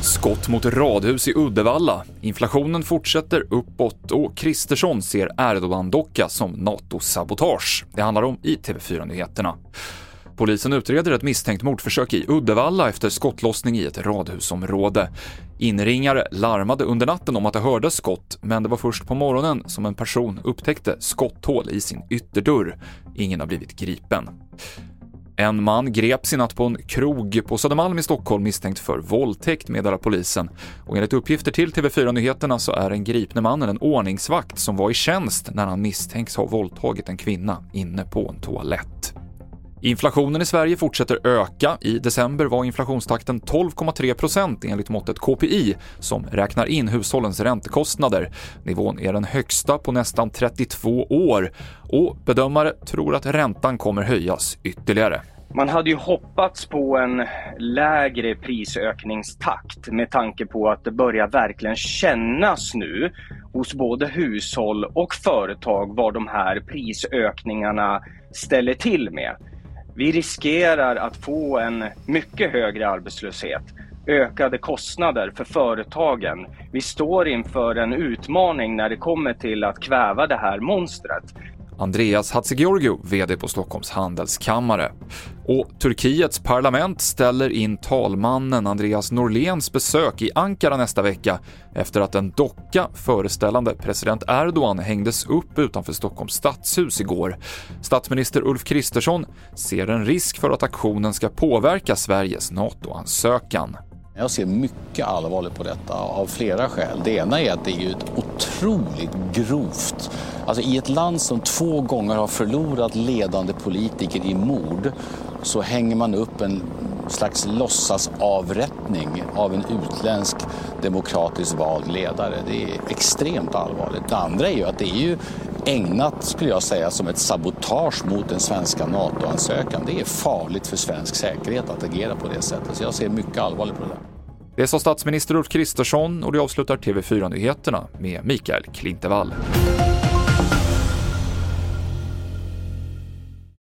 Skott mot radhus i Uddevalla. Inflationen fortsätter uppåt och Kristersson ser Erdogan-docka som NATO-sabotage. Det handlar om i TV4-nyheterna. Polisen utreder ett misstänkt mordförsök i Uddevalla efter skottlossning i ett radhusområde. Inringare larmade under natten om att det hördes skott, men det var först på morgonen som en person upptäckte skotthål i sin ytterdörr. Ingen har blivit gripen. En man greps i natt på en krog på Södermalm i Stockholm misstänkt för våldtäkt, meddelar polisen. Och enligt uppgifter till TV4 Nyheterna så är den gripne mannen en ordningsvakt som var i tjänst när han misstänks ha våldtagit en kvinna inne på en toalett. Inflationen i Sverige fortsätter öka. I december var inflationstakten 12,3 procent enligt måttet KPI som räknar in hushållens räntekostnader. Nivån är den högsta på nästan 32 år och bedömare tror att räntan kommer höjas ytterligare. Man hade ju hoppats på en lägre prisökningstakt med tanke på att det börjar verkligen kännas nu hos både hushåll och företag vad de här prisökningarna ställer till med. Vi riskerar att få en mycket högre arbetslöshet, ökade kostnader för företagen. Vi står inför en utmaning när det kommer till att kväva det här monstret. Andreas Hatzigeorgiou, VD på Stockholms handelskammare. Och Turkiets parlament ställer in talmannen Andreas Norléns besök i Ankara nästa vecka efter att en docka föreställande president Erdogan hängdes upp utanför Stockholms stadshus igår. Statsminister Ulf Kristersson ser en risk för att aktionen ska påverka Sveriges NATO-ansökan. Jag ser mycket allvarligt på detta av flera skäl. Det ena är att det är ett otroligt grovt Alltså i ett land som två gånger har förlorat ledande politiker i mord så hänger man upp en slags låtsasavrättning av en utländsk demokratiskt vald ledare. Det är extremt allvarligt. Det andra är ju att det är ju ägnat, skulle jag säga, som ett sabotage mot den svenska NATO-ansökan. Det är farligt för svensk säkerhet att agera på det sättet. Så jag ser mycket allvarligt på det där. Det sa statsminister Ulf Kristersson och det avslutar TV4-nyheterna med Mikael Klintevall.